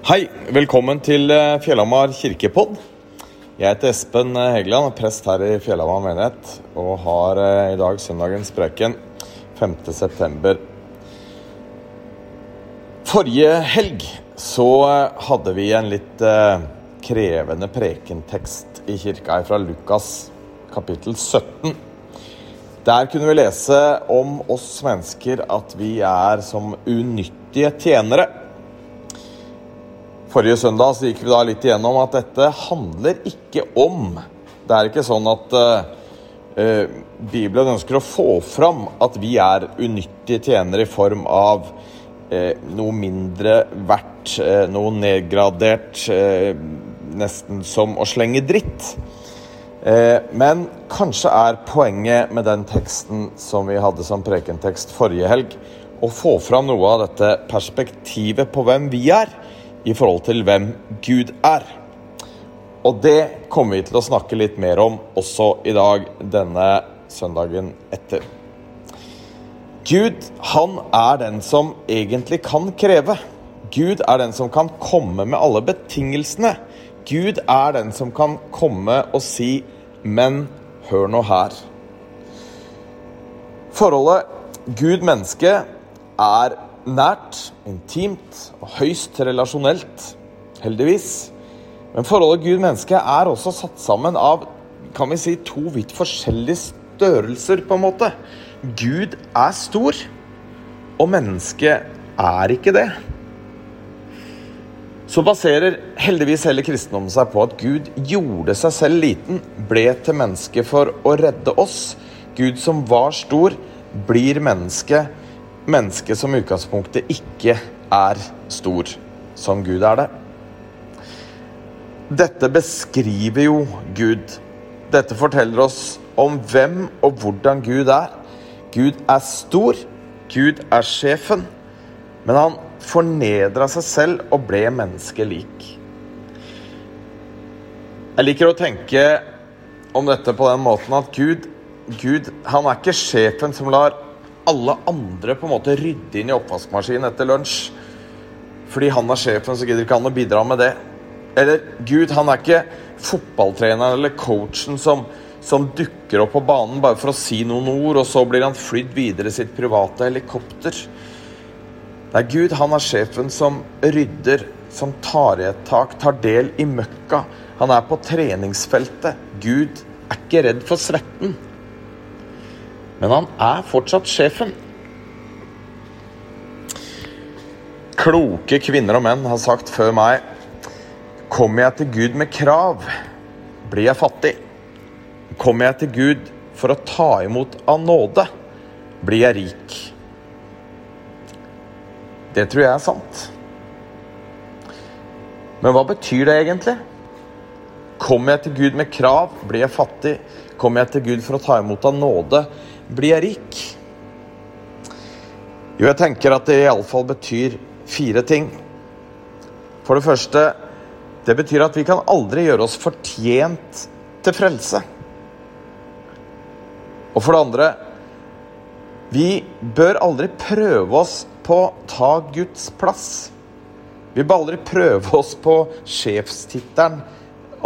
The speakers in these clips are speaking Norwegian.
Hei, velkommen til eh, Fjellhamar kirkepodd. Jeg heter Espen eh, Hegeland, prest her i Fjellhamar menighet, og har eh, i dag søndagens preken 5.9. Forrige helg så hadde vi en litt krevende prekentekst i kirka fra Lukas kapittel 17. Der kunne vi lese om oss mennesker at vi er som unyttige tjenere. Forrige søndag så gikk vi da litt igjennom at dette handler ikke om Det er ikke sånn at uh, Bibelen ønsker å få fram at vi er unyttige tjenere i form av uh, noe mindre verdt, uh, noe nedgradert, nesten som å slenge dritt. men kanskje er poenget med den teksten som vi hadde som prekentekst forrige helg, å få fram noe av dette perspektivet på hvem vi er i forhold til hvem Gud er. Og det kommer vi til å snakke litt mer om også i dag, denne søndagen etter. Gud, han er den som egentlig kan kreve. Gud er den som kan komme med alle betingelsene. Gud er den som kan komme og si 'men hør nå her'. Forholdet Gud-menneske er nært, intimt og høyst relasjonelt, heldigvis. Men forholdet Gud-menneske er også satt sammen av kan vi si, to vidt forskjellige størrelser, på en måte. Gud er stor, og mennesket er ikke det. Så baserer heldigvis hele kristendommen seg på at Gud gjorde seg selv liten, ble til menneske for å redde oss. Gud som var stor, blir menneske mennesket som utgangspunktet ikke er stor som Gud er det. Dette beskriver jo Gud. Dette forteller oss om hvem og hvordan Gud er. Gud er stor, Gud er sjefen, men han fornedra seg selv og ble menneskelik. Jeg liker å tenke om dette på den måten at Gud, Gud han er ikke sjefen som lar alle andre på en måte rydde inn i oppvaskmaskinen etter lunsj. Fordi han er sjefen, så gidder ikke han å bidra med det. Eller Gud, han er ikke fotballtreneren eller coachen som, som dukker opp på banen bare for å si noen ord, og så blir han flydd videre i sitt private helikopter. Nei, Gud, han er sjefen som rydder, som tar i et tak, tar del i møkka. Han er på treningsfeltet. Gud er ikke redd for svetten. Men han er fortsatt sjefen. Kloke kvinner og menn har sagt før meg Kommer jeg til Gud med krav, blir jeg fattig. Kommer jeg til Gud for å ta imot av nåde, blir jeg rik. Det tror jeg er sant. Men hva betyr det egentlig? Kommer jeg til Gud med krav, blir jeg fattig. Kommer jeg til Gud for å ta imot av nåde, blir jeg rik? Jo, jeg tenker at det iallfall betyr fire ting. For det første, det betyr at vi kan aldri gjøre oss fortjent til frelse. Og for det andre, vi bør aldri prøve oss på å ta Guds plass. Vi bør aldri prøve oss på sjefstittelen,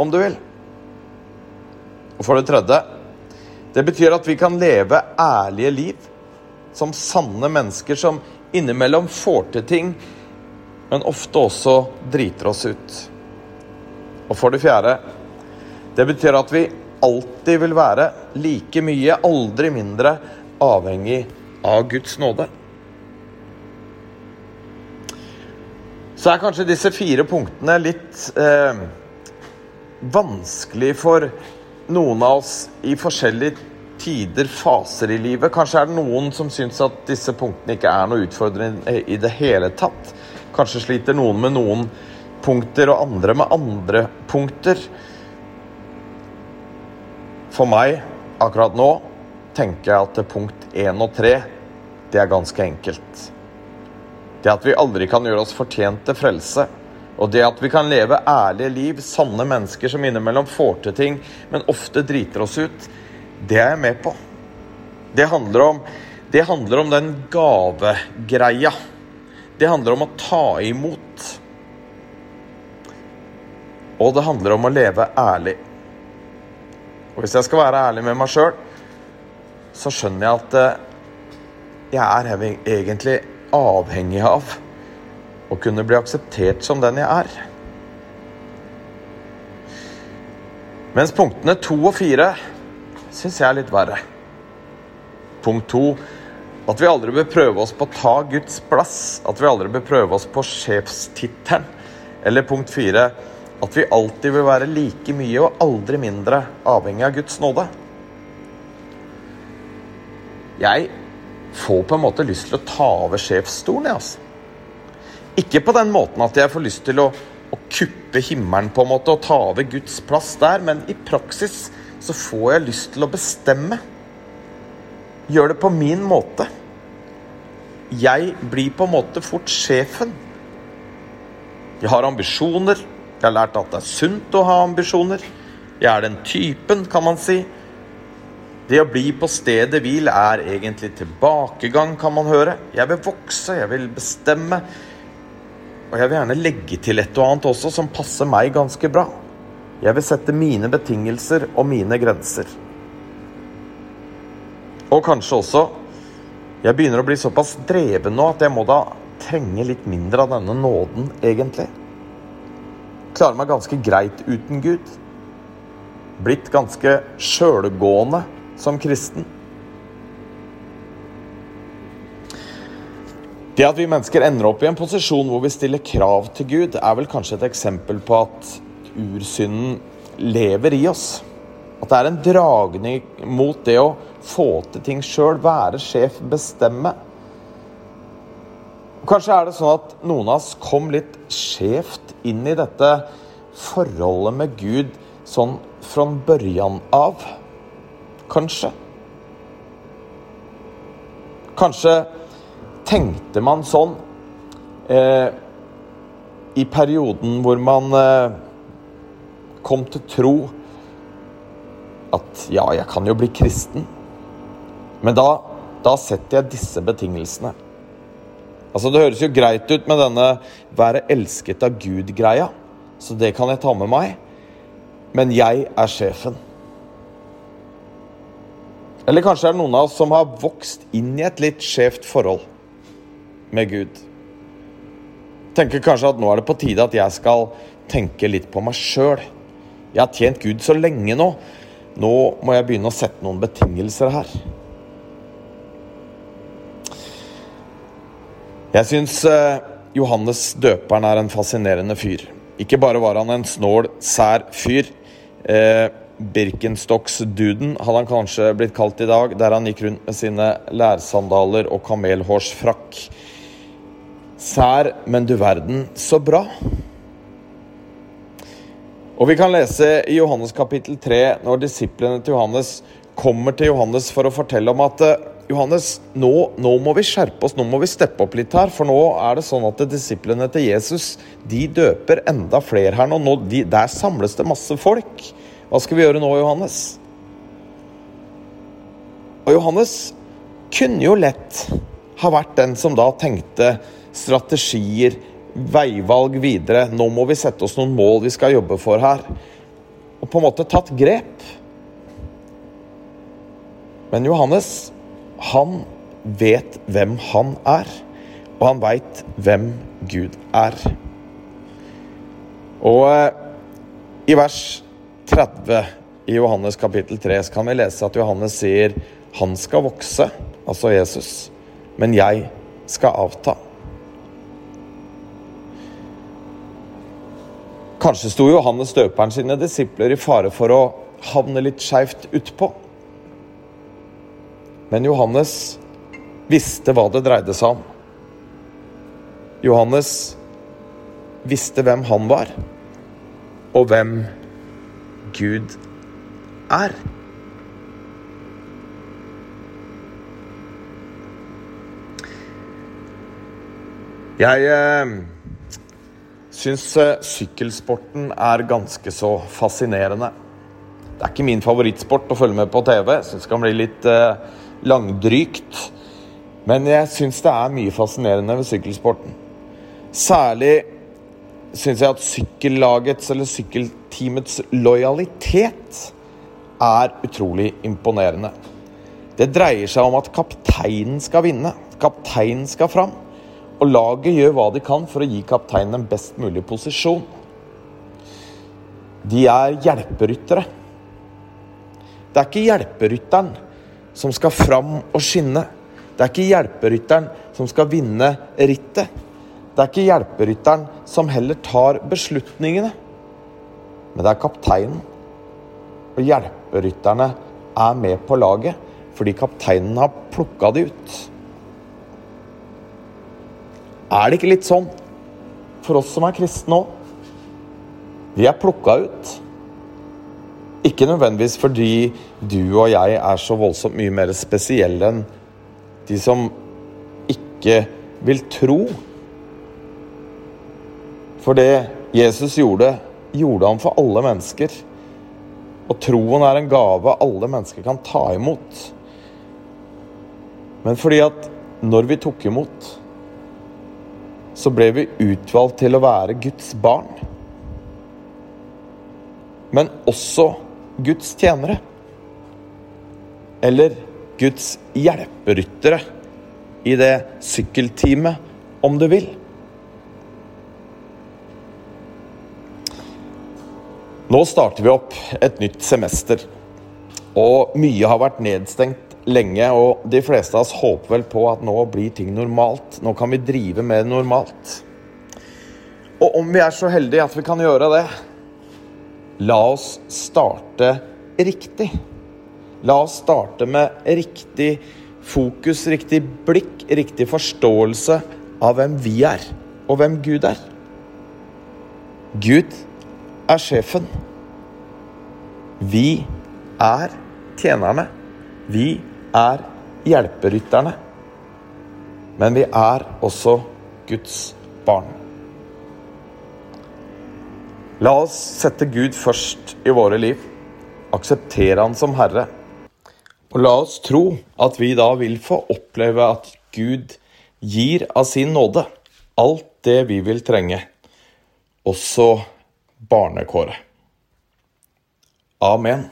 om du vil. Og for det tredje, det betyr at vi kan leve ærlige liv som sanne mennesker som innimellom får til ting, men ofte også driter oss ut. Og for det fjerde det betyr at vi alltid vil være like mye, aldri mindre, avhengig av Guds nåde. Så er kanskje disse fire punktene litt eh, vanskelig for noen av oss i forskjellige tider, faser i livet. Kanskje er det noen som syns at disse punktene ikke er noe utfordrende i det hele tatt. Kanskje sliter noen med noen punkter og andre med andre punkter. For meg akkurat nå tenker jeg at punkt én og tre, det er ganske enkelt. Det at vi aldri kan gjøre oss fortjent til frelse. Og det at vi kan leve ærlige liv, sanne mennesker som innimellom får til ting, men ofte driter oss ut, det er jeg med på. Det handler om, det handler om den gavegreia. Det handler om å ta imot. Og det handler om å leve ærlig. Og hvis jeg skal være ærlig med meg sjøl, så skjønner jeg at eh, jeg er egentlig avhengig av å kunne bli akseptert som den jeg er. Mens punktene to og fire syns jeg er litt verre. Punkt to at vi aldri bør prøve oss på å ta Guds plass. At vi aldri bør prøve oss på sjefstittelen. Eller punkt fire at vi alltid vil være like mye og aldri mindre avhengig av Guds nåde. Jeg får på en måte lyst til å ta over sjefsstolen, jeg, altså. Ikke på den måten at jeg får lyst til å, å kuppe himmelen på en måte og ta over Guds plass der, men i praksis så får jeg lyst til å bestemme. Gjør det på min måte. Jeg blir på en måte fort sjefen. Jeg har ambisjoner. Jeg har lært at det er sunt å ha ambisjoner. Jeg er den typen, kan man si. Det å bli på stedet hvil er egentlig tilbakegang, kan man høre. Jeg vil vokse, jeg vil bestemme. Og jeg vil gjerne legge til et og annet også som passer meg ganske bra. Jeg vil sette mine betingelser og mine grenser. Og kanskje også Jeg begynner å bli såpass dreven nå at jeg må da trenge litt mindre av denne nåden, egentlig klarer meg ganske greit uten Gud. Blitt ganske sjølgående som kristen. Det at vi mennesker ender opp i en posisjon hvor vi stiller krav til Gud, er vel kanskje et eksempel på at ursynden lever i oss. At det er en dragning mot det å få til ting sjøl, være sjef, bestemme. Kanskje er det sånn at noen av oss kom litt skjevt inn i dette forholdet med Gud sånn fra børjan av. Kanskje. Kanskje tenkte man sånn eh, i perioden hvor man eh, kom til tro at ja, jeg kan jo bli kristen. Men da, da setter jeg disse betingelsene. Altså Det høres jo greit ut med denne 'være elsket av Gud'-greia, så det kan jeg ta med meg. Men jeg er sjefen. Eller kanskje er det noen av oss som har vokst inn i et litt skjevt forhold med Gud. Tenker kanskje at nå er det på tide at jeg skal tenke litt på meg sjøl. Jeg har tjent Gud så lenge nå. Nå må jeg begynne å sette noen betingelser her. Jeg syns eh, Johannes døperen er en fascinerende fyr. Ikke bare var han en snål, sær fyr. Eh, Birkenstocks-duden hadde han kanskje blitt kalt i dag, der han gikk rundt med sine lærsandaler og kamelhårsfrakk. Sær, men du verden, så bra. Og vi kan lese i Johannes kapittel 3, når disiplene til Johannes kommer til Johannes for å fortelle om at eh, Johannes, nå, nå, må vi skjerpe oss, nå må vi steppe opp litt her. For nå er det sånn at disiplene til Jesus de døper enda flere her nå. nå de, der samles det masse folk. Hva skal vi gjøre nå, Johannes? Og Johannes kunne jo lett ha vært den som da tenkte strategier, veivalg videre. Nå må vi sette oss noen mål vi skal jobbe for her. Og på en måte tatt grep. Men Johannes han vet hvem han er, og han veit hvem Gud er. Og eh, i vers 30 i Johannes kapittel 3 så kan vi lese at Johannes sier han skal vokse, altså Jesus, men jeg skal avta. Kanskje sto Johannes døperen sine disipler i fare for å havne litt skeivt utpå. Men Johannes visste hva det dreide seg om. Johannes visste hvem han var, og hvem Gud er. Jeg eh, syns eh, sykkelsporten er ganske så fascinerende. Det er ikke min favorittsport å følge med på TV. Syns det kan bli litt eh, langdrygt. Men jeg syns det er mye fascinerende ved sykkelsporten. Særlig syns jeg at sykkellagets eller sykkelteamets lojalitet er utrolig imponerende. Det dreier seg om at kapteinen skal vinne. Kapteinen skal fram. Og laget gjør hva de kan for å gi kapteinen en best mulig posisjon. De er hjelperyttere. Det er ikke hjelperytteren som skal fram og skinne. Det er ikke hjelperytteren som skal vinne rittet. Det er ikke hjelperytteren som heller tar beslutningene. Men det er kapteinen. Og hjelperytterne er med på laget fordi kapteinen har plukka de ut. Er det ikke litt sånn for oss som er kristne òg? Vi er plukka ut. Ikke nødvendigvis fordi du og jeg er så voldsomt mye mer spesielle enn de som ikke vil tro. For det Jesus gjorde, gjorde han for alle mennesker. Og troen er en gave alle mennesker kan ta imot. Men fordi at når vi tok imot, så ble vi utvalgt til å være Guds barn. Men også Guds tjenere. Eller Guds hjelperyttere i det sykkelteamet, om du vil. Nå starter vi opp et nytt semester. Og mye har vært nedstengt lenge, og de fleste av oss håper vel på at nå blir ting normalt. Nå kan vi drive mer normalt. Og om vi er så heldige at vi kan gjøre det, la oss starte riktig. La oss starte med riktig fokus, riktig blikk, riktig forståelse av hvem vi er, og hvem Gud er. Gud er sjefen. Vi er tjenerne. Vi er hjelperytterne. Men vi er også Guds barn. La oss sette Gud først i våre liv. Akseptere Han som Herre. Og la oss tro at vi da vil få oppleve at Gud gir av sin nåde alt det vi vil trenge, også barnekåret. Amen.